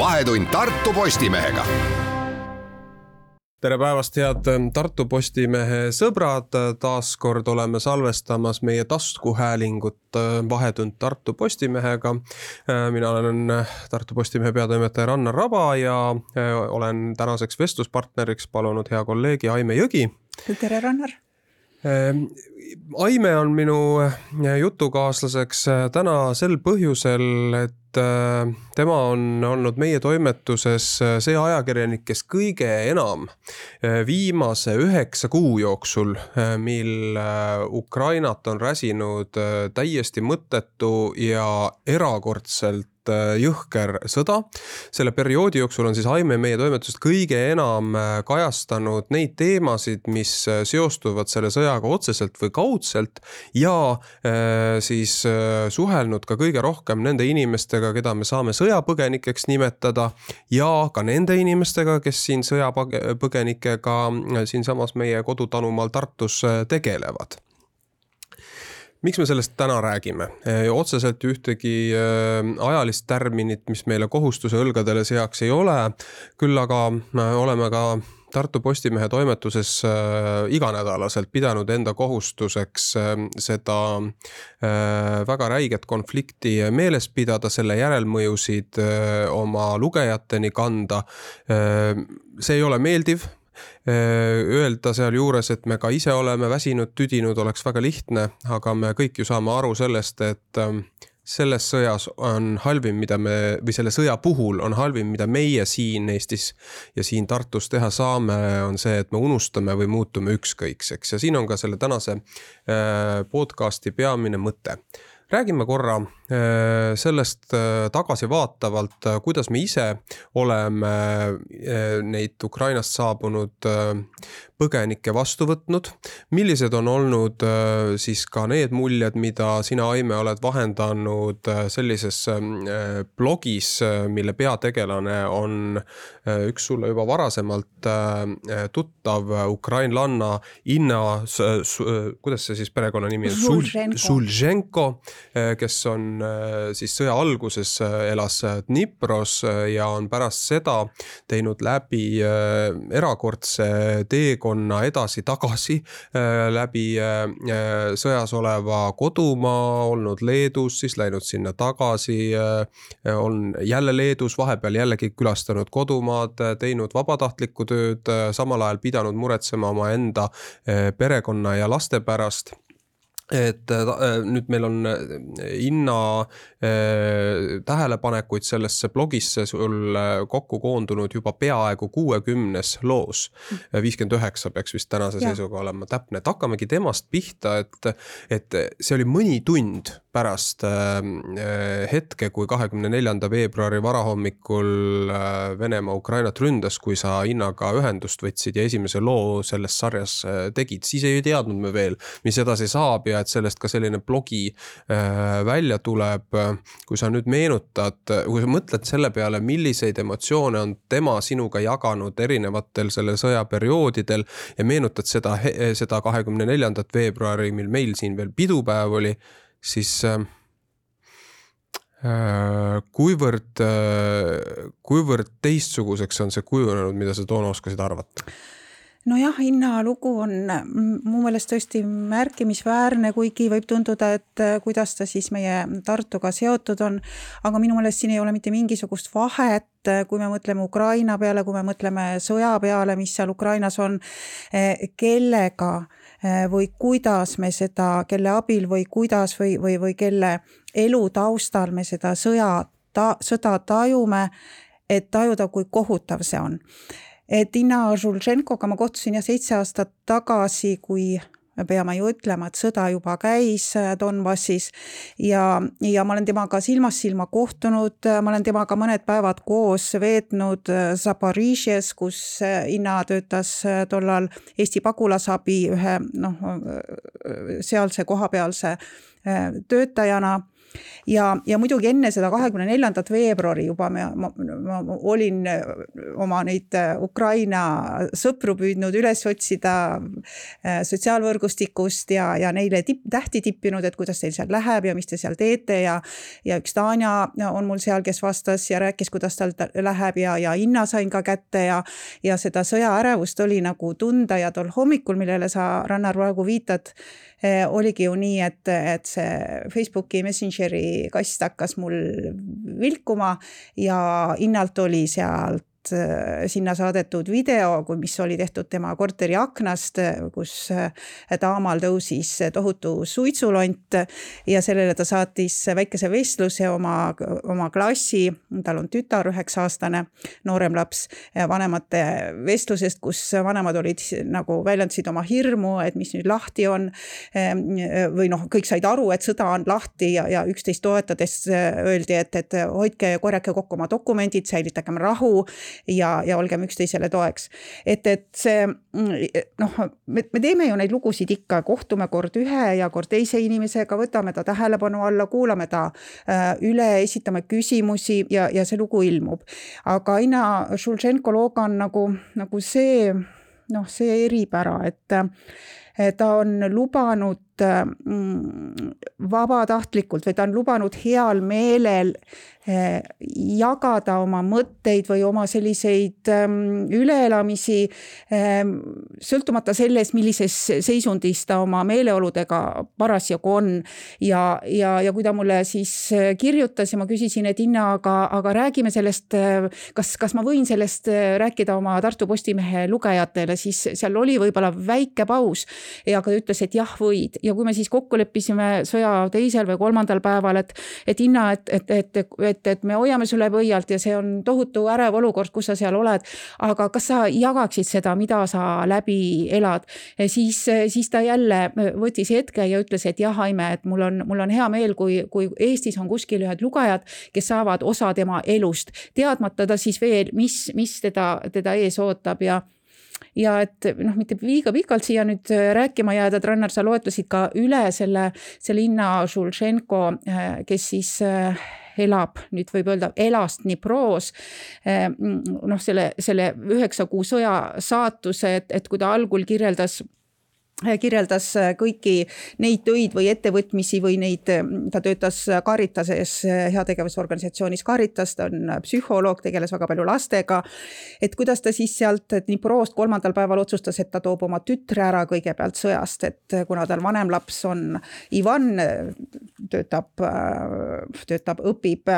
Vahetund Tartu Postimehega tere päevast, head Tartu Postimehe sõbrad, taas kord oleme salvestamas meie taskuhäälingut Vahetund Tartu Postimehega. mina olen Tartu Postimehe peatoimetaja Rannar Raba ja olen tänaseks vestluspartneriks palunud hea kolleegi Aime Jõgi. tere, Rannar Aime on minu jutukaaslaseks täna sel põhjusel, et äh, tema on olnud meie toimetuses äh, see ajakirjanik, kes kõige enam äh, viimase üheksa kuu jooksul, mil Ukrainat on räsinud täiesti mõttetu ja erakordselt Äh, jõhker sõda. selle perioodi jooksul on siis Aime meie toimetusest kõige enam äh, kajastanud neid teemasid, mis äh, seostuvad selle sõjaga otseselt või kaudselt ja siis suhelnud ka kõige rohkem nende inimestega, keda me saame sõjapõgenikeks nimetada ja ka nende inimestega, kes siin sõjapõgenikega siinsamas meie kodutanumaal Tartus tegelevad miks me sellest täna räägime? otseselt ühtegi ajalist tärminit, mis meile kohustuse õlgadele seaks, ei ole. küll aga oleme ka Tartu Postimehe toimetuses äh, iganädalaselt pidanud enda kohustuseks äh, seda äh, väga räiget konflikti meeles pidada, selle järelmõjusid äh, oma lugejateni kanda äh,. see ei ole meeldiv öelda sealjuures, et me ka ise oleme väsinud, tüdinud, oleks väga lihtne, aga me kõik ju saame aru sellest, et ähm, selles sõjas on halvim, mida me või selle sõja puhul on halvim, mida meie siin Eestis ja siin Tartus teha saame, on see, et me unustame või muutume ükskõikseks. Ja siin on ka selle tänase äh, podcast'i peamine mõte. Räägime korra sellest äh, tagasivaatavalt, äh, kuidas me ise oleme neid Ukrainast saabunud põgenikke vastu võtnud. millised on olnud siis ka need muljed, mida sina, Aime, oled vahendanud sellises blogis, mille peategelane on üks sulle juba varasemalt tuttav ukrainlanna Inna, kuidas see siis perekonnanimi on? Sulženko kes on eh, siis sõja alguses eh, elas Dnipros ja on pärast seda teinud läbi erakordse teekonna edasi-tagasi läbi sõjas oleva kodumaa, olnud Leedus, siis läinud sinna tagasi, on jälle Leedus, vahepeal jällegi külastanud kodumaad, teinud vabatahtlikku tööd, samal ajal pidanud muretsema omaenda perekonna ja laste pärast et äh, äh, nüüd meil on äh, Inna tähelepanekuid sellesse blogisse sul kokku koondunud juba peaaegu kuuekümnes loos. viiskümmend üheksa peaks vist tänase seisuga olema täpne, et hakkamegi temast pihta, et, et see oli mõni tund pärast hetke, kui kahekümne neljanda veebruari varahommikul Venemaa Ukrainat ründas, kui sa Innaga ühendust võtsid ja esimese loo selles sarjas tegid, siis ei teadnud me veel, mis edasi saab ja et sellest ka selline blogi äh, välja tuleb. kui sa nüüd meenutad, kui sa mõtled selle peale, milliseid emotsioone on tema sinuga jaganud erinevatel selle sõja perioodidel ja meenutad seda, seda kahekümne neljandat veebruari, mil meil siin veel pidupäev oli, siis äh, kuivõrd, kuivõrd teistsuguseks on see kujunenud, mida sa toona oskasid arvata? nojah, hinnalugu on mu meelest tõesti märkimisväärne, kuigi võib tunduda, et äh, kuidas ta siis meie Tartuga seotud on. aga minu meelest siin ei ole mitte mingisugust vahet, äh, kui me mõtleme Ukraina peale, kui me mõtleme sõja peale, mis seal Ukrainas on, äh, kellega või kuidas me seda, kelle abil või kuidas või, või, või kelle elu taustal me seda sõja ta,, sõda tajume, et tajuda, kui kohutav see on. Et Inna Žulženkoga ma kohtusin jah seitse aastat tagasi, kui me peame ju ütlema, et sõda juba käis äh, Donbassis ja, ja ma olen temaga silmast silma kohtunud, ma olen temaga mõned päevad koos veetnud äh, Zaporižjes, kus äh, Inna töötas tollal Eesti pagulasabi ühe noh, sealse kohapealse töötajana ja, ja muidugi enne seda kahekümne neljandat veebruari juba me, ma, ma, olin oma neid Ukraina sõpru püüdnud üles otsida sotsiaalvõrgustikust ja, ja neile tipp, tähti tippinud, et kuidas teil seal läheb ja mis te seal teete ja ja üks Tanja on mul seal, kes vastas ja rääkis, kuidas tal läheb ja, ja hinna sain ka kätte ja ja seda sõjaärevust oli nagu tunda ja tol hommikul, millele sa, Rannar, praegu viitad, oligi ju nii, et, et see Facebooki Messengeri kast hakkas mul vilkuma ja hinnalt oli sealt sinna saadetud video, mis oli tehtud tema korteri aknast, kus äh, daamal tõusis tohutu suitsulont ja sellele ta saatis väikese vestluse oma, oma klassi, tal on tütar, üheksa-aastane noorem laps, vanemate vestlusest, kus vanemad olid nagu väljendasid oma hirmu, et mis nüüd lahti on. Ähm, või noh, kõik said aru, et sõda on lahti ja, ja üksteist toetades öeldi, et, et hoidke, korjake kokku oma dokumendid, säilitagem rahu ja, ja olgem üksteisele toeks. et, et see noh, me, me teeme ju neid lugusid ikka, kohtume kord ühe ja kord teise inimesega, võtame ta tähelepanu alla, kuulame ta äh, üle, esitame küsimusi ja, ja see lugu ilmub. aga Ina Šultšenko looga on nagu, nagu see noh, see eripära, et ta on lubanud mm, vabatahtlikult või ta on lubanud heal meelel Eh, jagada oma mõtteid või oma selliseid ähm, üleelamisi, ähm, sõltumata sellest, millises seisundis ta oma meeleoludega parasjagu on. ja, ja, ja kui ta mulle siis äh, kirjutas ja ma küsisin, et Inna, aga, aga räägime sellest, kas, kas ma võin sellest rääkida oma Tartu Postimehe lugejatele, siis seal oli võib-olla väike paus. ja ta ütles, et jah, võid ja kui me siis kokku leppisime sõja teisel või kolmandal päeval, et, et Inna, et, et, et, et et, me hoiame sulle pöialt ja see on tohutu ärev olukord, kus sa seal oled. aga kas sa jagaksid seda, mida sa läbi elad? siis, siis ta jälle võttis hetke ja ütles, et jah, Aime, et mul on, mul on hea meel, kui, kui Eestis on kuskil ühed lugejad, kes saavad osa tema elust, teadmata ta siis veel, mis, mis teda, teda ees ootab ja ja et noh, mitte liiga pikalt siia nüüd äh, rääkima jääda, Trannar, sa loetlesid ka üle selle, selle Inna Žultšenko, äh, kes siis äh, elab, nüüd võib öelda, elas Dnipros. noh, selle, selle üheksa kuu sõja saatuse, et, et kui ta algul kirjeldas kirjeldas äh, kõiki neid töid või ettevõtmisi või neid, äh, ta töötas Caritases, äh, heategevusorganisatsioonis Caritas, ta on psühholoog, tegeles väga palju lastega. et kuidas ta siis sealt Dniprost kolmandal päeval otsustas, et ta toob oma tütre ära kõigepealt sõjast, et kuna tal vanem laps on Ivan, töötab, töötab, õpib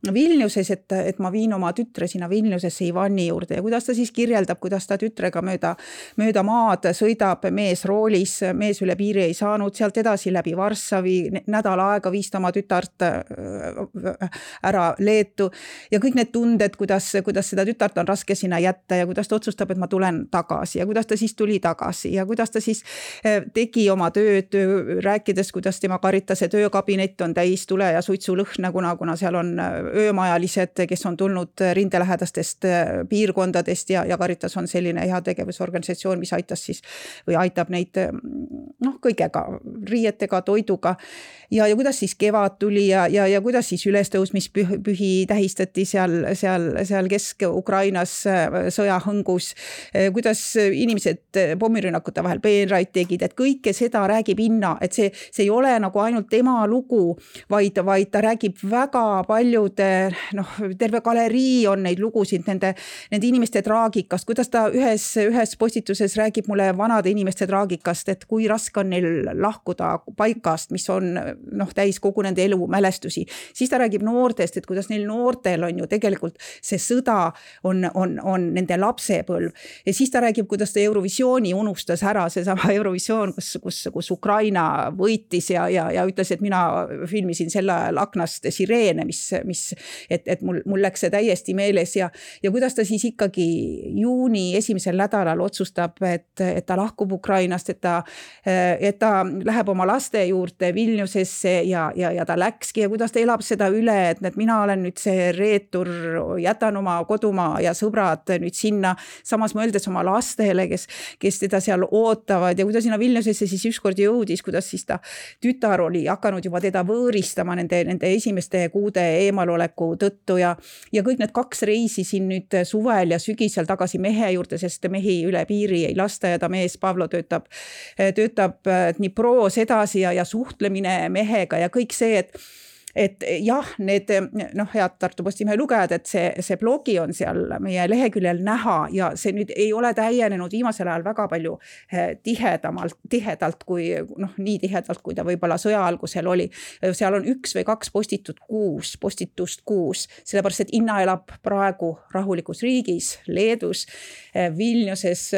Vilniuses, et, et ma viin oma tütre sinna Vilniusesse Ivani juurde ja kuidas ta siis kirjeldab, kuidas ta tütrega mööda, mööda maad sõidab mees roolis, mees üle piiri ei saanud, sealt edasi läbi Varssavi, nädal aega viis ta oma tütart äh, ära Leetu. ja kõik need tunded, kuidas, kuidas seda tütart on raske sinna jätta ja kuidas ta otsustab, et ma tulen tagasi ja kuidas ta siis tuli tagasi ja kuidas ta siis äh, tegi oma tööd, rääkides, kuidas tema Karitase töökabinett on täis tule ja suitsulõhna, kuna, kuna seal on äh, öömajalised, kes on tulnud rindelähedastest äh, piirkondadest ja, ja Caritas on selline heategevusorganisatsioon, mis aitas siis või aitab neid äh, noh, kõigega, riietega, toiduga. ja, ja kuidas siis kevad tuli ja, ja, ja kuidas siis ülestõusmispühi tähistati seal, seal, seal Kesk-Ukrainas äh, sõjahõngus. kuidas inimesed pommirünnakute vahel peenraid tegid, et kõike seda räägib Inna, et see, see ei ole nagu ainult tema lugu, vaid, vaid ta räägib väga paljude noh, terve galerii on neid lugusid nende, nende inimeste traagikast, kuidas ta ühes, ühes postituses räägib mulle vanade inimeste traagikast, et kui raske on neil lahkuda paikast, mis on noh, täis kogu nende elu mälestusi. siis ta räägib noortest, et kuidas neil noortel on ju tegelikult see sõda on, on, on nende lapsepõlv. ja siis ta räägib, kuidas ta Eurovisiooni unustas ära, seesama Eurovisioon, kus, kus, kus Ukraina võitis ja, ja, ja ütles, et mina filmisin sel ajal aknast sireene, mis, mis et, et mul, mul läks see täiesti meeles ja, ja kuidas ta siis ikkagi juuni esimesel nädalal otsustab, et, et ta lahkub Ukrainast, et ta, et ta läheb oma laste juurde Vilniusesse ja, ja, ja ta läkski ja kuidas ta elab seda üle, et, et mina olen nüüd see reetur, jätan oma kodumaa ja sõbrad nüüd sinna, samas mõeldes oma lastele, kes, kes teda seal ootavad ja kui ta sinna Vilniusesse siis ükskord jõudis, kuidas siis ta tütar oli hakanud juba teda võõristama nende, nende esimeste kuude eemaloleku tõttu ja, ja kõik need kaks reisi siin nüüd suvel ja sügisel tagasi mehe juurde, sest mehi üle piiri ei lasta ja ta mees Pavlo töötab, töötab Dnipros edasi ja, ja suhtlemine mehega ja kõik see, et et jah, need noh, head Tartu Postimehe lugejad, et see, see blogi on seal meie leheküljel näha ja see nüüd ei ole täienenud viimasel ajal väga palju eh, tihedamalt, tihedalt kui noh, nii tihedalt, kui ta võib-olla sõja algusel oli. seal on üks või kaks postitut kuus, postitust kuus, sellepärast et Inna elab praegu rahulikus riigis, Leedus, eh, Vilniuses.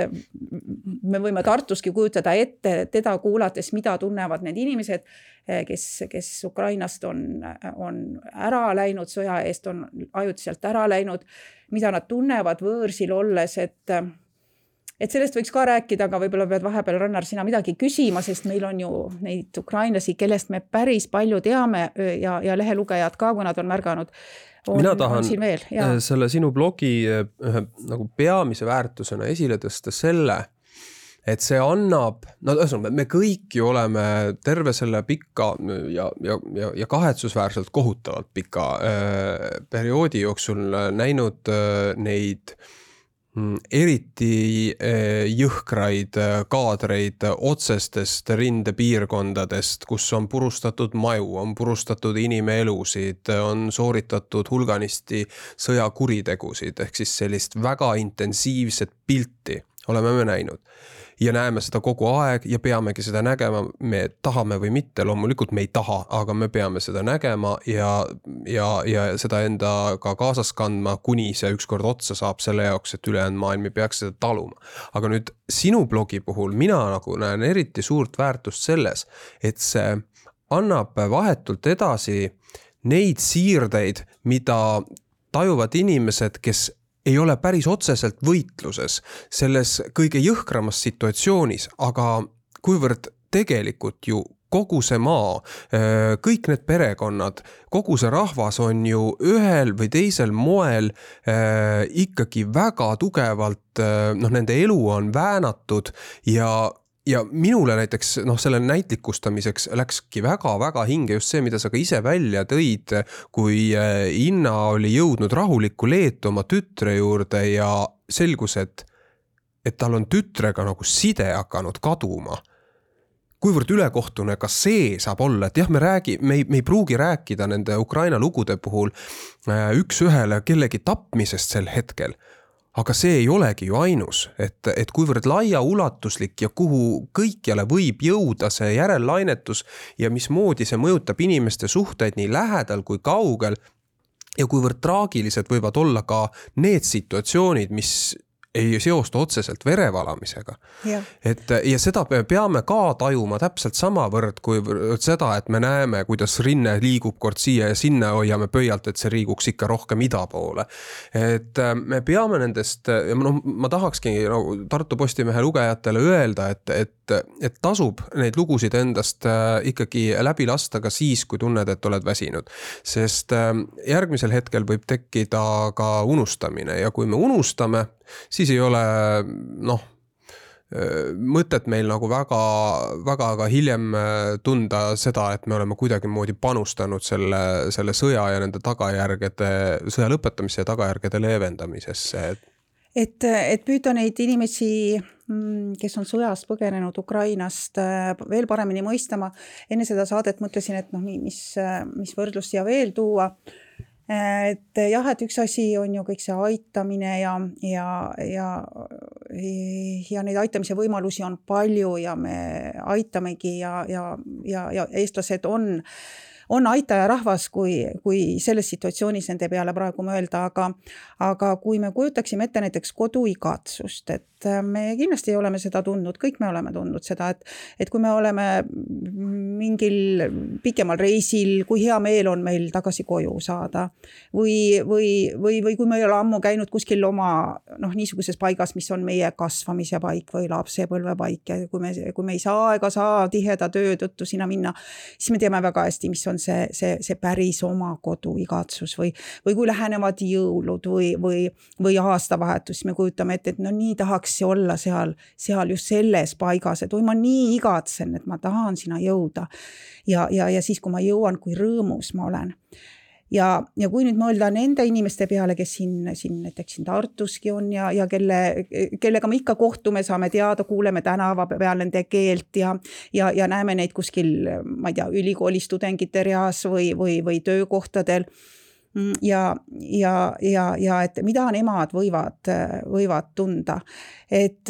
me võime Tartuski kujutada ette teda kuulates, mida tunnevad need inimesed Eh, kes, kes Ukrainast on, on ära läinud sõja eest, on ajutiselt ära läinud, mida nad tunnevad võõrsil olles, et et sellest võiks ka rääkida, aga võib-olla pead vahepeal, Rannar, sina midagi küsima, sest meil on ju neid ukrainlasi, kellest me päris palju teame ja, ja lehelugejad ka, kui nad on märganud. mina tahan selle sinu blogi ühe nagu peamise väärtusena esile tõsta selle et see annab, no ühesõnaga, me kõik ju oleme terve selle pika ja, ja, ja, ja kahetsusväärselt kohutavalt pika äh, perioodi jooksul näinud äh, neid mm, eriti äh, jõhkraid äh, kaadreid otsestest rindepiirkondadest, kus on purustatud maju, on purustatud inimelusid, on sooritatud hulganisti sõjakuritegusid, ehk siis sellist väga intensiivset pilti oleme me näinud ja näeme seda kogu aeg ja peamegi seda nägema, me tahame või mitte, loomulikult me ei taha, aga me peame seda nägema ja, ja, ja seda endaga kaasas kandma, kuni see ükskord otsa saab selle jaoks, et ülejäänud maailm ei peaks seda taluma. aga nüüd sinu blogi puhul mina nagu näen eriti suurt väärtust selles, et see annab vahetult edasi neid siirdeid, mida tajuvad inimesed, kes ei ole päris otseselt võitluses selles kõige jõhkramas situatsioonis, aga kuivõrd tegelikult ju kogu see maa, äh, kõik need perekonnad, kogu see rahvas on ju ühel või teisel moel äh, ikkagi väga tugevalt äh, noh, nende elu on väänatud ja ja minule näiteks noh, selle näitlikustamiseks läkski väga-väga hinge just see, mida sa ka ise välja tõid, kui äh, Inna oli jõudnud rahulikku Leetu oma tütre juurde ja selgus, et, et tal on tütrega nagu side hakanud kaduma. Kuivõrd ülekohtune ka see saab olla, et jah, me räägi-, me ei, me ei pruugi rääkida nende Ukraina lugude puhul äh, üks-ühele kellegi tapmisest sel hetkel aga see ei olegi ju ainus, et, et kuivõrd laiaulatuslik ja kuhu kõikjale võib jõuda see järellainetus ja mismoodi see mõjutab inimeste suhteid nii lähedal kui kaugel. ja kuivõrd traagilised võivad olla ka need situatsioonid, mis ei seostu otseselt verevalamisega. et ja seda me peame ka tajuma täpselt samavõrd kui seda, et me näeme, kuidas rinne liigub kord siia ja sinna, hoiame pöialt, et see liiguks ikka rohkem ida poole. et äh, me peame nendest ja noh, ma tahakski nagu Tartu Postimehe lugejatele öelda, et, et, et tasub neid lugusid endast äh, ikkagi läbi lasta ka siis, kui tunned, et oled väsinud. sest äh, järgmisel hetkel võib tekkida ka unustamine ja kui me unustame, siis ei ole noh mõtet meil nagu väga, väga ka hiljem tunda seda, et me oleme kuidagimoodi panustanud selle, selle sõja ja nende tagajärgede, sõja lõpetamise ja tagajärgede leevendamisesse, et. et, püüda neid inimesi, mm, kes on sõjast põgenenud Ukrainast veel paremini mõistama. enne seda saadet mõtlesin, et noh, mis, mis võrdlust siia veel tuua et jah, et üks asi on ju kõik see aitamine ja, ja, ja, ja neid aitamise võimalusi on palju ja me aitamegi ja, ja, ja, ja eestlased on on aitajarahvas, kui, kui selles situatsioonis nende peale praegu mõelda, aga, aga kui me kujutaksime ette näiteks koduigatsust, et me kindlasti oleme seda tundnud, kõik me oleme tundnud seda, et, et kui me oleme mingil pikemal reisil, kui hea meel on meil tagasi koju saada. või, või, või, või kui me ei ole ammu käinud kuskil oma noh, niisuguses paigas, mis on meie kasvamise paik või lapsepõlvepaik ja kui me, kui me ei saa ega saa tiheda töö tõttu sinna minna, siis me teame väga hästi, mis on see, see, see päris oma kodu igatsus või, või kui lähenevad jõulud või, või, või aastavahetus, siis me kujutame ette, et no nii tahaks olla seal, seal just selles paigas, et oi, ma nii igatsen, et ma tahan sinna jõuda. ja, ja, ja siis, kui ma jõuan, kui rõõmus ma olen ja, ja kui nüüd mõelda nende inimeste peale, kes siin, siin näiteks siin Tartuski on ja, ja kelle, kellega me ikka kohtume, saame teada, kuuleme tänava peal nende keelt ja, ja, ja näeme neid kuskil, ma ei tea, ülikooli tudengite reas või, või, või töökohtadel. Ja, ja, ja, ja et mida nemad võivad, võivad tunda, et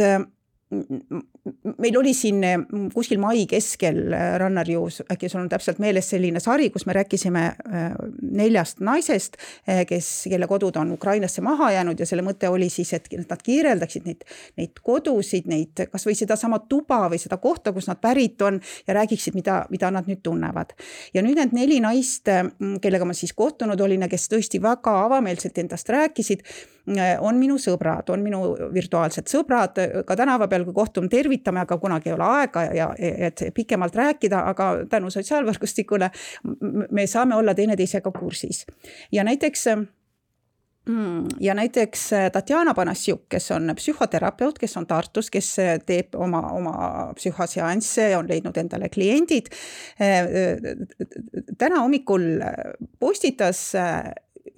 meil oli siin mm, kuskil mai keskel äh, Rannarjuus, äkki sul on täpselt meeles selline sari, kus me rääkisime äh, neljast naisest, äh, kes, kelle kodud on Ukrainasse maha jäänud ja selle mõte oli siis, et nad kirjeldaksid neid, neid kodusid, neid kasvõi sedasama tuba või seda kohta, kus nad pärit on ja räägiksid, mida, mida nad nüüd tunnevad. ja nüüd need neli naist, kellega ma siis kohtunud olin ja kes tõesti väga avameelselt endast rääkisid, on minu sõbrad, on minu virtuaalsed sõbrad, ka tänava peal, kui kohtume, tervitame, aga kunagi ei ole aega ja, et pikemalt rääkida, aga tänu sotsiaalvõrgustikule me saame olla teineteisega kursis. ja näiteks mm, ja näiteks Tatjana Panassiuk, kes on psühhoterapeut, kes on Tartus, kes teeb oma, oma psühhoseansse ja on leidnud endale kliendid. täna hommikul postitas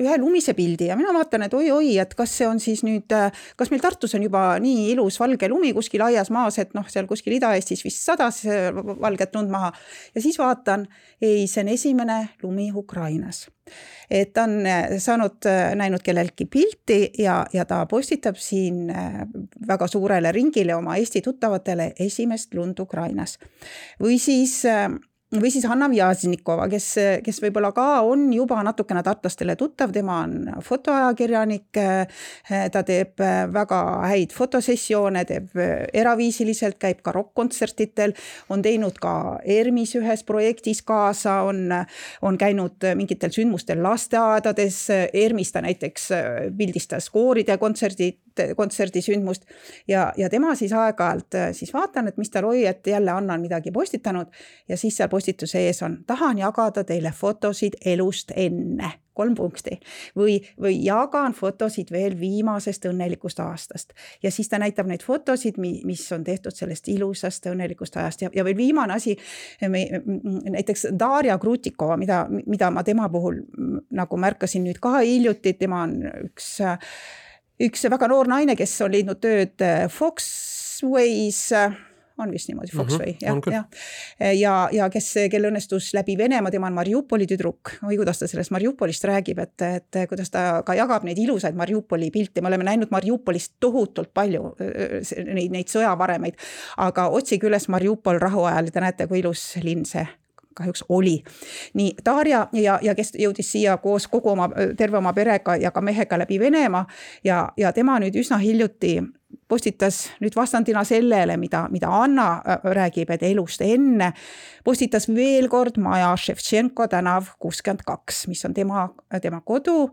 ühe lumise pildi ja mina vaatan, et oi-oi, et kas see on siis nüüd, kas meil Tartus on juba nii ilus valge lumi kuskil aias maas, et noh, seal kuskil Ida-Eestis vist sadas valget lund maha. ja siis vaatan, ei, see on esimene lumi Ukrainas. et ta on saanud, näinud kelleltki pilti ja, ja ta postitab siin väga suurele ringile oma Eesti tuttavatele esimest lund Ukrainas. või siis või siis Hanna Vjaznikova, kes, kes võib-olla ka on juba natukene tartlastele tuttav, tema on fotoajakirjanik. ta teeb väga häid fotosessioone, teeb eraviisiliselt, käib ka rokk-kontsertidel, on teinud ka ERMis ühes projektis kaasa, on, on käinud mingitel sündmustel lasteaedades. ERMis ta näiteks pildistas kooride kontserdid, kontserdisündmust ja, ja tema siis aeg-ajalt siis vaatan, et mis tal oi, et jälle Anna on midagi postitanud ja siis seal postituse ees on, tahan jagada teile fotosid elust enne, kolm punkti. või, või jagan fotosid veel viimasest õnnelikust aastast. ja siis ta näitab neid fotosid, mis on tehtud sellest ilusast õnnelikust ajast ja, ja veel viimane asi. näiteks Darja Krutikova, mida, mida ma tema puhul nagu märkasin nüüd ka hiljuti, tema on üks üks väga noor naine, kes on leidnud tööd Foxways on vist niimoodi, Foxway mm, -hmm, jah, jah. ja, ja kes, kel õnnestus läbi Venemaa, tema on Mariupoli tüdruk, oi kuidas ta sellest Mariupolist räägib, et, et kuidas ta ka jagab neid ilusaid Mariupoli pilte, me oleme näinud Mariupolist tohutult palju neid, neid sõjavaremeid. aga otsige üles Mariupol rahuajal ja te näete, kui ilus linn see kahjuks oli. nii Darja ja, ja kes jõudis siia koos kogu oma, terve oma perega ja ka mehega läbi Venemaa ja, ja tema nüüd üsna hiljuti postitas nüüd vastandina sellele, mida, mida Anna äh, räägib, et elust enne, postitas veel kord maja Ševtšenko tänav kuuskümmend kaks, mis on tema, tema kodu.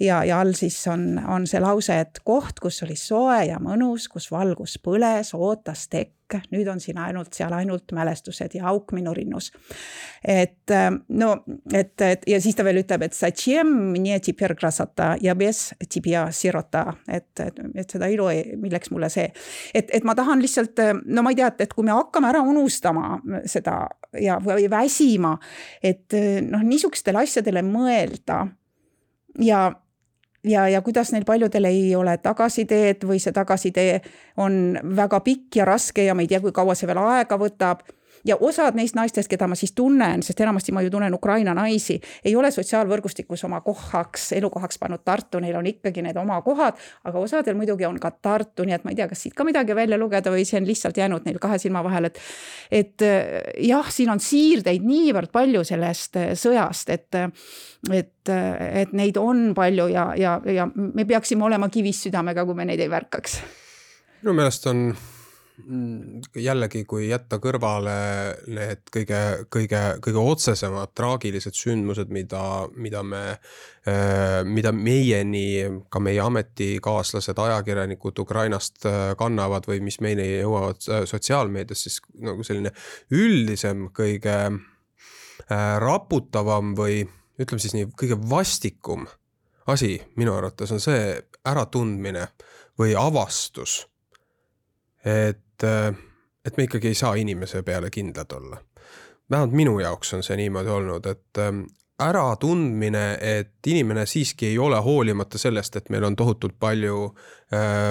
ja, ja all siis on, on see lause, et koht, kus oli soe ja mõnus, kus valgus põles, ootas tekk nüüd on siin ainult seal ainult mälestused ja auk minu rinnus. et äh, no, et, et ja siis ta veel ütleb, et et, et, et seda ilu, milleks mulle see. et, et ma tahan lihtsalt, no ma ei tea, et, et kui me hakkame ära unustama seda ja, või väsima, et noh, niisugustele asjadele mõelda ja ja, ja kuidas neil paljudel ei ole tagasiteed või see tagasitee on väga pikk ja raske ja me ei tea, kui kaua see veel aega võtab ja osad neist naistest, keda ma siis tunnen, sest enamasti ma ju tunnen Ukraina naisi, ei ole sotsiaalvõrgustikus oma kohaks, elukohaks pannud Tartu, neil on ikkagi need oma kohad, aga osadel muidugi on ka Tartu, nii et ma ei tea, kas siit ka midagi välja lugeda või see on lihtsalt jäänud neil kahe silma vahele, et et jah, siin on siirdeid niivõrd palju sellest sõjast, et et, et neid on palju ja, ja, ja me peaksime olema kivist südamega, kui me neid ei märkaks. minu meelest on jällegi, kui jätta kõrvale need kõige, kõige, kõige otsesemad traagilised sündmused, mida, mida me, äh, mida meieni ka meie ametikaaslased, ajakirjanikud Ukrainast äh, kannavad või mis meile jõuavad äh, sotsiaalmeedias, siis nagu selline üldisem, kõige raputavam või ütleme siis nii, kõige vastikum asi minu arvates on see äratundmine või avastus et, et me ikkagi ei saa inimese peale kindlad olla. vähemalt minu jaoks on see niimoodi olnud, et äratundmine, et inimene siiski ei ole hoolimata sellest, et meil on tohutult palju äh,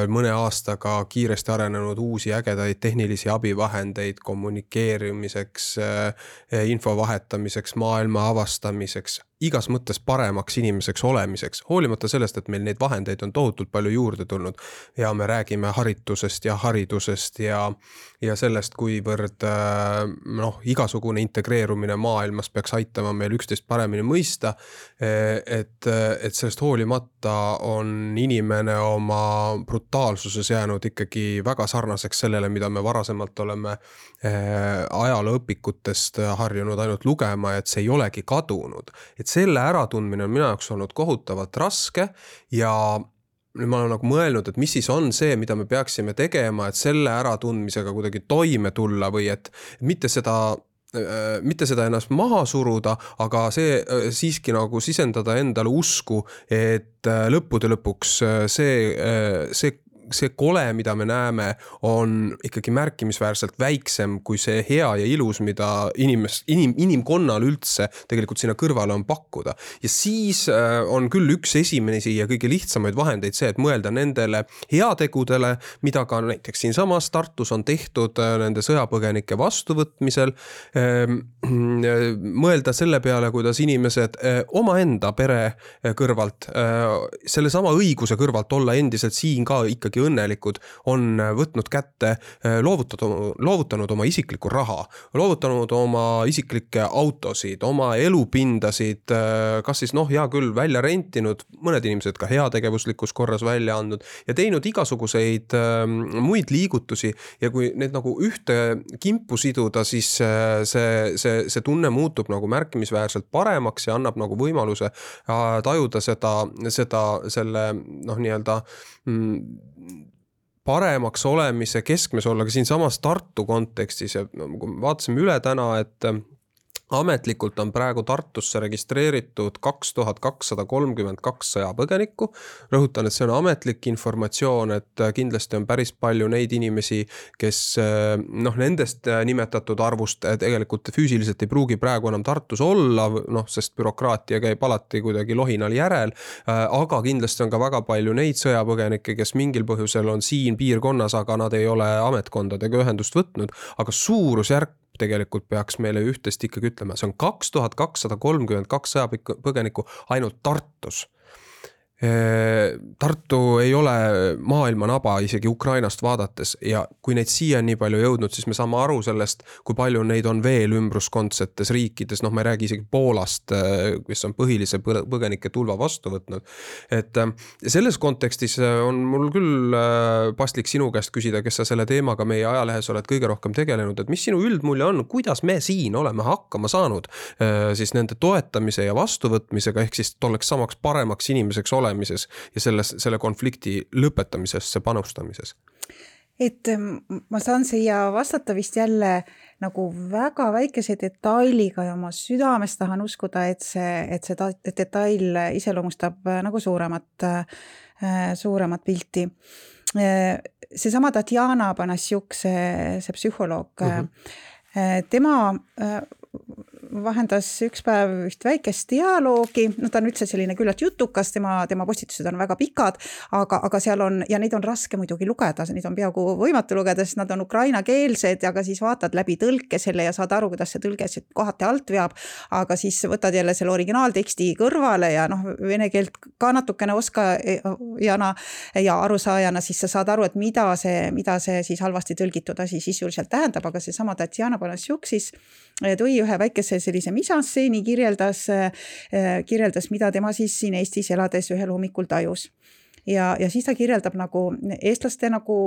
mõne aastaga kiiresti arenenud uusi ägedaid tehnilisi abivahendeid kommunikeerimiseks, äh, info vahetamiseks, maailma avastamiseks, igas mõttes paremaks inimeseks olemiseks, hoolimata sellest, et meil neid vahendeid on tohutult palju juurde tulnud. ja me räägime haritusest ja haridusest ja, ja sellest, kuivõrd äh, noh, igasugune integreerumine maailmas peaks aitama meil üksteist paremini mõista. et, et sellest hoolimata on inimene oma brutaalsuses jäänud ikkagi väga sarnaseks sellele, mida me varasemalt oleme äh, ajalooõpikutest harjunud ainult lugema, et see ei olegi kadunud. et selle äratundmine on minu jaoks olnud kohutavalt raske ja nüüd ma olen nagu mõelnud, et mis siis on see, mida me peaksime tegema, et selle äratundmisega kuidagi toime tulla või et mitte seda mitte seda ennast maha suruda, aga see äh, siiski nagu sisendada endale usku, et äh, lõppude lõpuks see, see see kole, mida me näeme, on ikkagi märkimisväärselt väiksem kui see hea ja ilus, mida inimest, inim, inimkonnal üldse tegelikult sinna kõrvale on pakkuda. ja siis äh, on küll üks esimesi ja kõige lihtsamaid vahendeid see, et mõelda nendele heategudele, mida ka näiteks siinsamas Tartus on tehtud äh, nende sõjapõgenike vastuvõtmisel. Ähm, mõelda selle peale, kuidas inimesed äh, omaenda pere kõrvalt, sellesama õiguse kõrvalt olla endiselt siin ka ikkagi õnnelikud, on võtnud kätte, eh, loovutanud, loovutanud oma isiklikku raha, loovutanud oma isiklikke autosid, oma elupindasid, eh, kas siis noh, hea küll, välja rentinud, mõned inimesed ka heategevuslikus korras välja andnud ja teinud igasuguseid eh, muid liigutusi. Ja kui need nagu ühte kimpu siduda, siis see, see, see tunne muutub nagu märkimisväärselt paremaks ja annab nagu võimaluse tajuda seda, seda, selle noh, nii-öelda mm, paremaks olemise keskmes olla ka siinsamas Tartu kontekstis ja no, kui me vaatasime üle täna, et ametlikult on praegu Tartusse registreeritud kaks tuhat kakssada kolmkümmend kaks sõjapõgenikku. rõhutan, et see on ametlik informatsioon, et kindlasti on päris palju neid inimesi, kes noh, nendest nimetatud arvust tegelikult füüsiliselt ei pruugi praegu enam Tartus olla, noh, sest bürokraatia käib alati kuidagi lohinal järel. aga kindlasti on ka väga palju neid sõjapõgenikke, kes mingil põhjusel on siin piirkonnas, aga nad ei ole ametkondadega ühendust võtnud, aga suurusjärk tegelikult peaks meile üht-teist ikkagi ütlema, see on kaks tuhat kakssada kolmkümmend kaks sõjapõgenikku ainult Tartus Tartu ei ole maailma naba isegi Ukrainast vaadates ja kui neid siia on nii palju jõudnud, siis me saame aru sellest, kui palju neid on veel ümbruskondsetes riikides, noh, ma ei räägi isegi Poolast, kes on põhilise põgenike tulva vastu võtnud. et selles kontekstis on mul küll paslik sinu käest küsida, kes sa selle teemaga meie ajalehes oled kõige rohkem tegelenud, et mis sinu üldmulje on, kuidas me siin oleme hakkama saanud siis nende toetamise ja vastuvõtmisega, ehk siis tolleks samaks paremaks inimeseks olema olemises ja selles, selle konflikti lõpetamisesse panustamises? et ma saan siia vastata vist jälle nagu väga väikese detailiga ja oma südames tahan uskuda, et see, et see detail iseloomustab nagu suuremat, suuremat pilti. seesama Tatjana Panasjuk, see, see psühholoog mm, -hmm. tema vahendas üks päev üht väikest dialoogi, no ta on üldse selline küllalt jutukas, tema, tema postitused on väga pikad, aga, aga seal on ja neid on raske muidugi lugeda, neid on peaaegu võimatu lugeda, sest nad on ukrainakeelsed, aga siis vaatad läbi tõlke selle ja saad aru, kuidas see tõlge siis kohati alt veab. aga siis võtad jälle selle originaalteksti kõrvale ja noh, vene keelt ka natukene oska jana ja arusaajana, siis sa saad aru, et mida see, mida see siis halvasti tõlgitud asi sisuliselt tähendab, aga seesama Tatjana Panasjuk siis tõi ühe väikese sellise misantseeni, kirjeldas, kirjeldas, mida tema siis siin Eestis elades ühel hommikul tajus ja, ja siis ta kirjeldab nagu eestlaste nagu,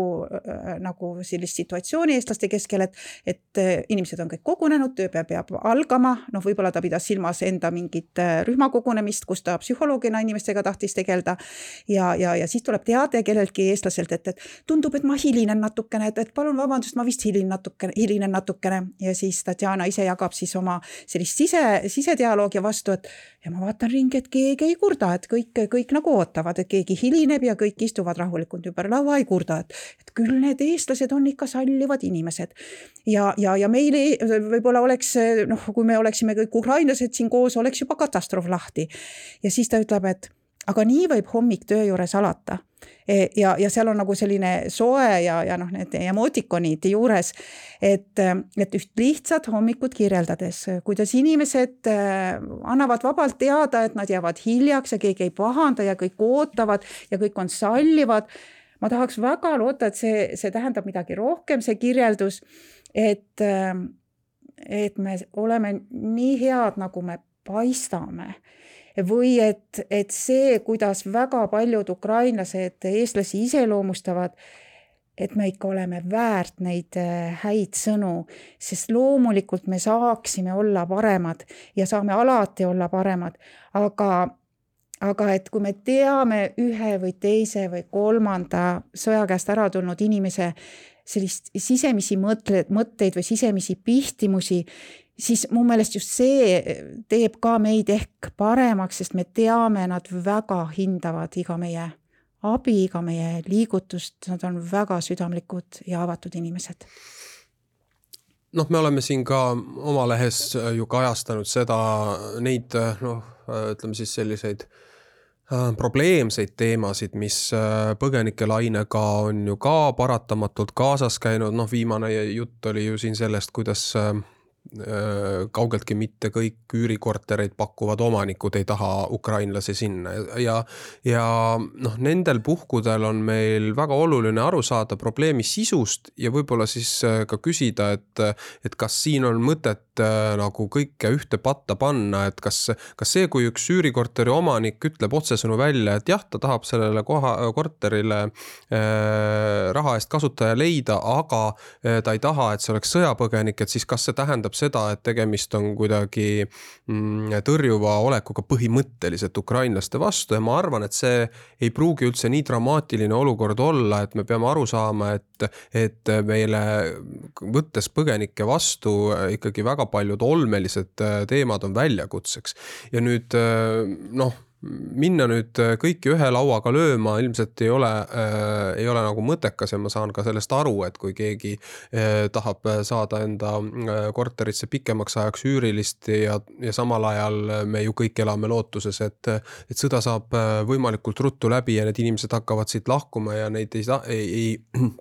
nagu sellist situatsiooni eestlaste keskel, et, et inimesed on kõik kogunenud, tööpäev peab algama, noh, võib-olla ta pidas silmas enda mingit rühmakogunemist, kus ta psühholoogina inimestega tahtis tegeleda. ja, ja, ja siis tuleb teade kelleltki eestlaselt, et, et tundub, et ma hilinen natukene, et, et palun vabandust, ma vist hilinen natukene, hilinen natukene ja siis Tatjana ise jagab siis oma sellist sise, sisedialoogi vastu, et ja ma vaatan ringi, et keegi ei kurda, et kõik, kõik nagu ootavad, et keegi hilineb esineb ja kõik istuvad rahulikult ümber laua, ei kurda, et, et küll need eestlased on ikka sallivad inimesed. ja, ja, ja meil võib-olla oleks noh, kui me oleksime kõik ukrainlased siin koos, oleks juba katastroof lahti. ja siis ta ütleb, et aga nii võib hommik töö juures alata. E, ja, ja seal on nagu selline soe ja, ja noh, need emootikonid juures, et, et üht lihtsat hommikut kirjeldades, kuidas inimesed e, annavad vabalt teada, et nad jäävad hiljaks ja keegi ei pahanda ja kõik ootavad ja kõik on sallivad. ma tahaks väga loota, et see, see tähendab midagi rohkem, see kirjeldus, et, et me oleme nii head, nagu me paistame või et, et see, kuidas väga paljud ukrainlased eestlasi iseloomustavad, et me ikka oleme väärt neid äh, häid sõnu, sest loomulikult me saaksime olla paremad ja saame alati olla paremad, aga aga et kui me teame ühe või teise või kolmanda sõja käest ära tulnud inimese sellist sisemisi mõtteid, mõtteid või sisemisi pihtimusi, siis mu meelest just see teeb ka meid ehk paremaks, sest me teame, nad väga hindavad iga meie abi, iga meie liigutust, nad on väga südamlikud ja avatud inimesed. Noh, me oleme siin ka oma lehes ju kajastanud seda, neid noh, ütleme siis selliseid probleemseid teemasid, mis põgenikelainega on ju ka paratamatult kaasas käinud, noh, viimane jutt oli ju siin sellest, kuidas kaugeltki mitte kõik üürikortereid pakkuvad omanikud ei taha ukrainlasi sinna. Ja, ja noh, nendel puhkudel on meil väga oluline aru saada probleemi sisust ja võib-olla siis ka küsida, et, et kas siin on mõtet nagu kõike ühte patta panna, et kas, kas see, kui üks üürikorteri omanik ütleb otsesõnu välja, et jah, ta tahab sellele koha, korterile äh, raha eest kasutaja leida, aga äh, ta ei taha, et see oleks sõjapõgenik, et siis kas see tähendab seda, et tegemist on kuidagi mm, tõrjuva olekuga põhimõtteliselt ukrainlaste vastu ja ma arvan, et see ei pruugi üldse nii dramaatiline olukord olla, et me peame aru saama, et, et meile võttes põgenikke vastu ikkagi väga paljud olmelised teemad on väljakutseks. Ja nüüd noh minna nüüd äh, kõiki ühe lauaga lööma ilmselt ei ole äh,, ei ole nagu mõttekas ja ma saan ka sellest aru, et kui keegi äh, tahab saada enda äh, korterisse pikemaks ajaks üürilist ja, ja samal ajal me ju kõik elame lootuses, et, et sõda saab äh, võimalikult ruttu läbi ja need inimesed hakkavad siit lahkuma ja neid ei saa, ei, ei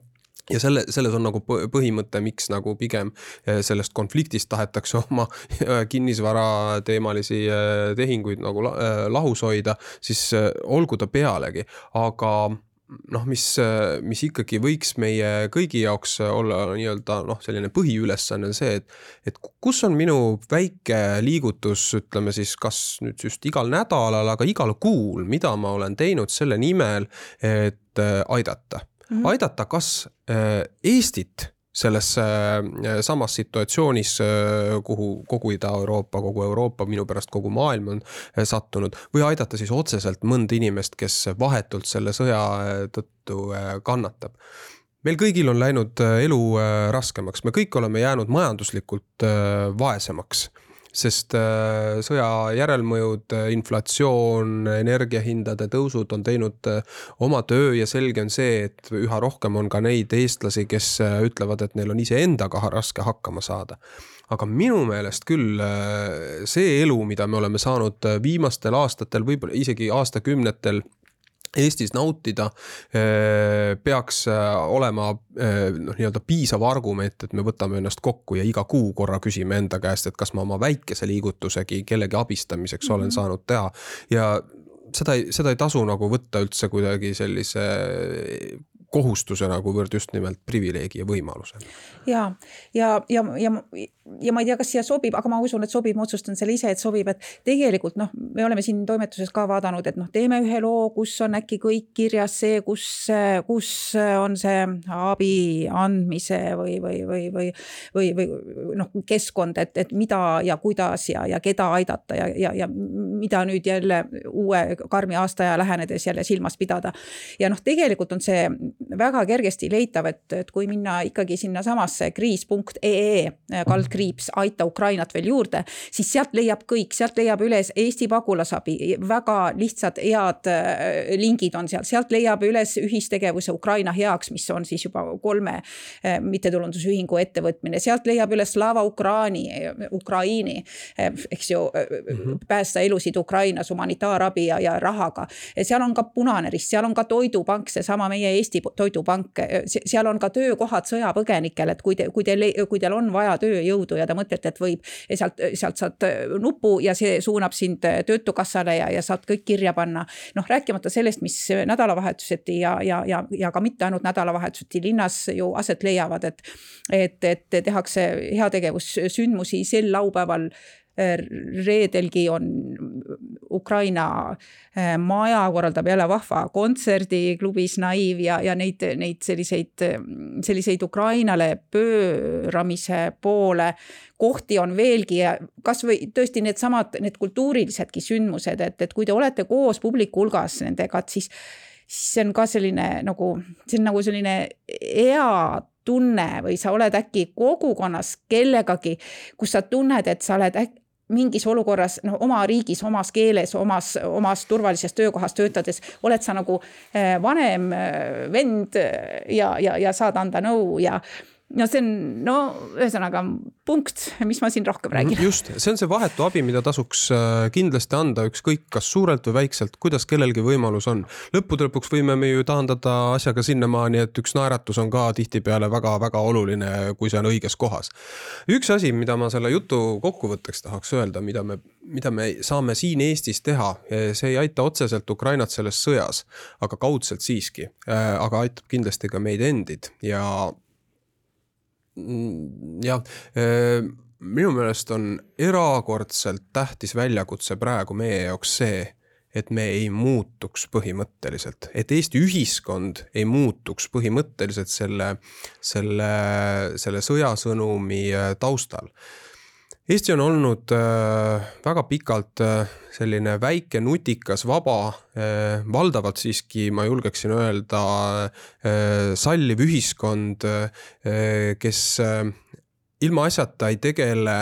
ja selle, selles on nagu põhimõte, miks nagu pigem eh, sellest konfliktist tahetakse oma eh, kinnisvara teemalisi eh, tehinguid nagu lahus hoida, siis olgu ta pealegi, aga noh, mis, mis ikkagi võiks meie kõigi jaoks olla nii-öelda noh, selline põhiülesanne on see, et, et kus on minu väike liigutus, ütleme siis kas nüüd just igal nädalal, aga igal kuul, mida ma olen teinud selle nimel, et aidata mm -hmm. aidata kas äh, Eestit selles äh, samas situatsioonis, äh, kuhu kogu Ida-Euroopa, kogu Euroopa, minu pärast kogu maailm on sattunud või aidata siis otseselt mõnda inimest, kes vahetult selle sõja tõttu kannatab. Meil kõigil on läinud elu raskemaks, me kõik oleme jäänud majanduslikult vaesemaks sest äh, sõja järelmõjud, äh, inflatsioon, energiahindade tõusud on teinud äh, oma töö ja selge on see, et üha rohkem on ka neid eestlasi, kes ütlevad, et neil on iseendaga raske hakkama saada. Aga minu meelest küll see elu, mida me oleme saanud viimastel aastatel, võib-olla isegi aastakümnetel Eestis nautida eh, peaks eh, olema eh, noh, nii-öelda piisav argument, et me võtame ennast kokku ja iga kuu korra küsime enda käest, et kas ma oma väikese liigutusegi kellegi abistamiseks mm -hmm. olen mhm. saanud teha ja seda ei, seda ei tasu nagu võtta üldse kuidagi sellise kohustusena, kuivõrd just nimelt privileegi ja võimalusena. ja, ja, ja, ja, ja ma ei tea, kas siia sobib, aga ma usun, et sobib, ma otsustan selle ise, et sobib, et tegelikult noh, me oleme siin toimetuses ka vaadanud, et noh, teeme ühe loo, kus on äkki kõik kirjas see, kus, kus on see abi andmise või, või, või, või, või, või noh, keskkond, et, et mida ja kuidas ja, ja keda aidata ja, ja, ja mida nüüd jälle uue karmi aastaaja lähenedes jälle silmas pidada. ja noh, tegelikult on see väga kergesti leitav, et, et kui minna ikkagi sinnasamasse kriis.ee kaldkriips aita Ukrainat veel juurde, siis sealt leiab kõik, sealt leiab üles Eesti pagulasabi, väga lihtsad, head äh, lingid on seal, sealt leiab üles ühistegevuse Ukraina heaks, mis on siis juba kolme äh, mittetulundusühingu ettevõtmine, sealt leiab üles Slava Ukraini, Ukraini, äh, eks ju mm, -hmm. päästa elusid Ukrainas humanitaarabi ja, ja rahaga. seal on ka Punane Rist, seal on ka Toidupank, seesama meie Eesti Toidupank, seal on ka töökohad sõjapõgenikele, et kui te, kui teil, kui teil on vaja tööjõudu ja te mõtlete, et võib sealt, sealt saad nupu ja see suunab sind Töötukassale ja, ja saad kõik kirja panna. noh, rääkimata sellest, mis nädalavahetuseti ja, ja, ja, ja ka mitte ainult nädalavahetuseti linnas ju aset leiavad, et et, et tehakse heategevussündmusi sel laupäeval reedelgi on Ukraina eh, maja korraldab jälle vahva kontserdi klubis Naiv ja, ja neid, neid selliseid, selliseid Ukrainale pööramise poole kohti on veelgi ja kasvõi tõesti needsamad, need kultuurilisedki sündmused, et, et kui te olete koos publiku hulgas nendega, et siis siis see on ka selline nagu, see on nagu selline hea tunne või sa oled äkki kogukonnas kellegagi, kus sa tunned, et sa oled äkki mingis olukorras noh, oma riigis, omas keeles, omas, omas turvalises töökohas töötades oled sa nagu eh, vanem eh, vend ja, ja, ja saad anda nõu ja no see on, no ühesõnaga punkt, mis ma siin rohkem räägin. just, see on see vahetu abi, mida tasuks äh, kindlasti anda, ükskõik kas suurelt või väikselt, kuidas kellelgi võimalus on. lõppude lõpuks võime me ju taandada asjaga sinnamaani, et üks naeratus on ka tihtipeale väga-väga oluline, kui see on õiges kohas. üks asi, mida ma selle jutu kokkuvõtteks tahaks öelda, mida me, mida me saame siin Eestis teha, see ei aita otseselt Ukrainat selles sõjas, aga kaudselt siiski, äh, aga aitab kindlasti ka meid endid ja jah, minu meelest on erakordselt tähtis väljakutse praegu meie jaoks see, et me ei muutuks põhimõtteliselt, et Eesti ühiskond ei muutuks põhimõtteliselt selle, selle, selle sõjasõnumi taustal Eesti on olnud äh, väga pikalt äh, selline väike, nutikas, vaba, äh, valdavalt siiski ma julgeksin öelda salliv ühiskond, kes ilmaasjata ei tegele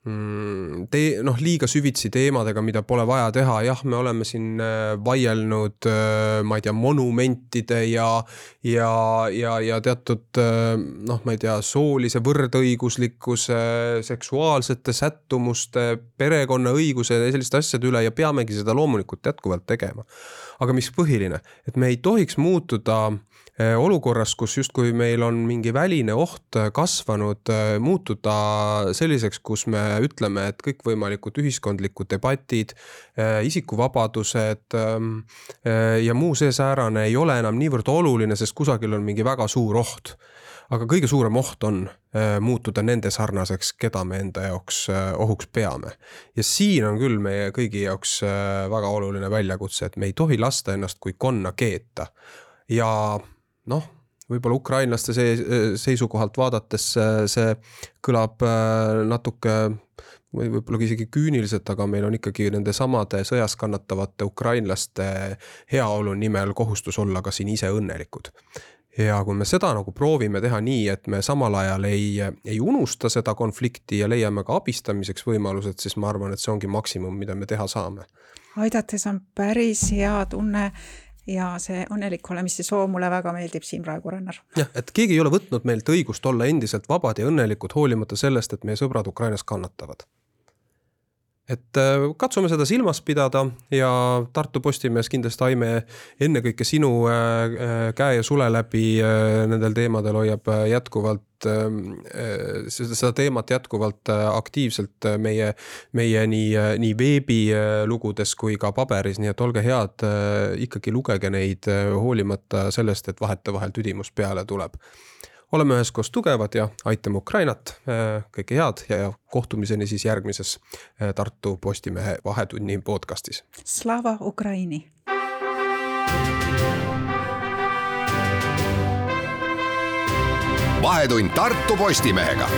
tee-, noh, liiga süvitsi teemadega, mida pole vaja teha, jah, me oleme siin äh, vaielnud, äh, ma ei tea, monumentide ja, ja, ja, ja teatud äh, noh, ma ei tea, soolise võrdõiguslikkuse, seksuaalsete sättumuste, perekonnaõiguse ja selliste asjade üle ja peamegi seda loomulikult jätkuvalt tegema. aga mis põhiline, et me ei tohiks muutuda olukorras, kus justkui meil on mingi väline oht äh, kasvanud, äh, muutuda selliseks, kus me ütleme, et kõikvõimalikud ühiskondlikud debatid, isikuvabadused ähm, ja muu see säärane ei ole enam niivõrd oluline, sest kusagil on mingi väga suur oht aga kõige suurem oht on muutuda nende sarnaseks, keda me enda jaoks ohuks peame. ja siin on küll meie kõigi jaoks väga oluline väljakutse, et me ei tohi lasta ennast kui konna keeta. ja noh, võib-olla ukrainlaste see seisukohalt vaadates see kõlab äh, natuke või võib-olla isegi küüniliselt, aga meil on ikkagi nende samade sõjas kannatavate ukrainlaste heaolu nimel kohustus olla ka siin ise õnnelikud. ja kui me seda nagu proovime teha nii, et me samal ajal ei, ei unusta seda konflikti ja leiame ka abistamiseks võimalused, siis ma arvan, et see ongi maksimum, mida me teha saame. aidates on päris hea tunne ja see õnnelik olemise soov mulle väga meeldib siin praegu, Rannar. jah, et keegi ei ole võtnud meilt õigust olla endiselt vabad ja õnnelikud, hoolimata sellest, et meie sõbrad Ukrainas kannatavad. Et äh, katsume seda silmas pidada ja Tartu Postimees kindlasti, Aime, ennekõike sinu äh, äh, käe ja sule läbi nendel teemadel hoiab jätkuvalt Ähm, äh, seda teemat jätkuvalt aktiivselt meie, meie nii, nii veebilugudes kui ka paberis, nii et olge head, ikkagi lugege neid, hoolimata sellest, et vahetevahel tüdimus peale tuleb. Oleme üheskoos tugevad ja aitame Ukrainat, kõike head ja, ja kohtumiseni siis järgmises Tartu Postimehe Vahetunni podcastis. Slava Ukraini! Vahetund Tartu Postimehega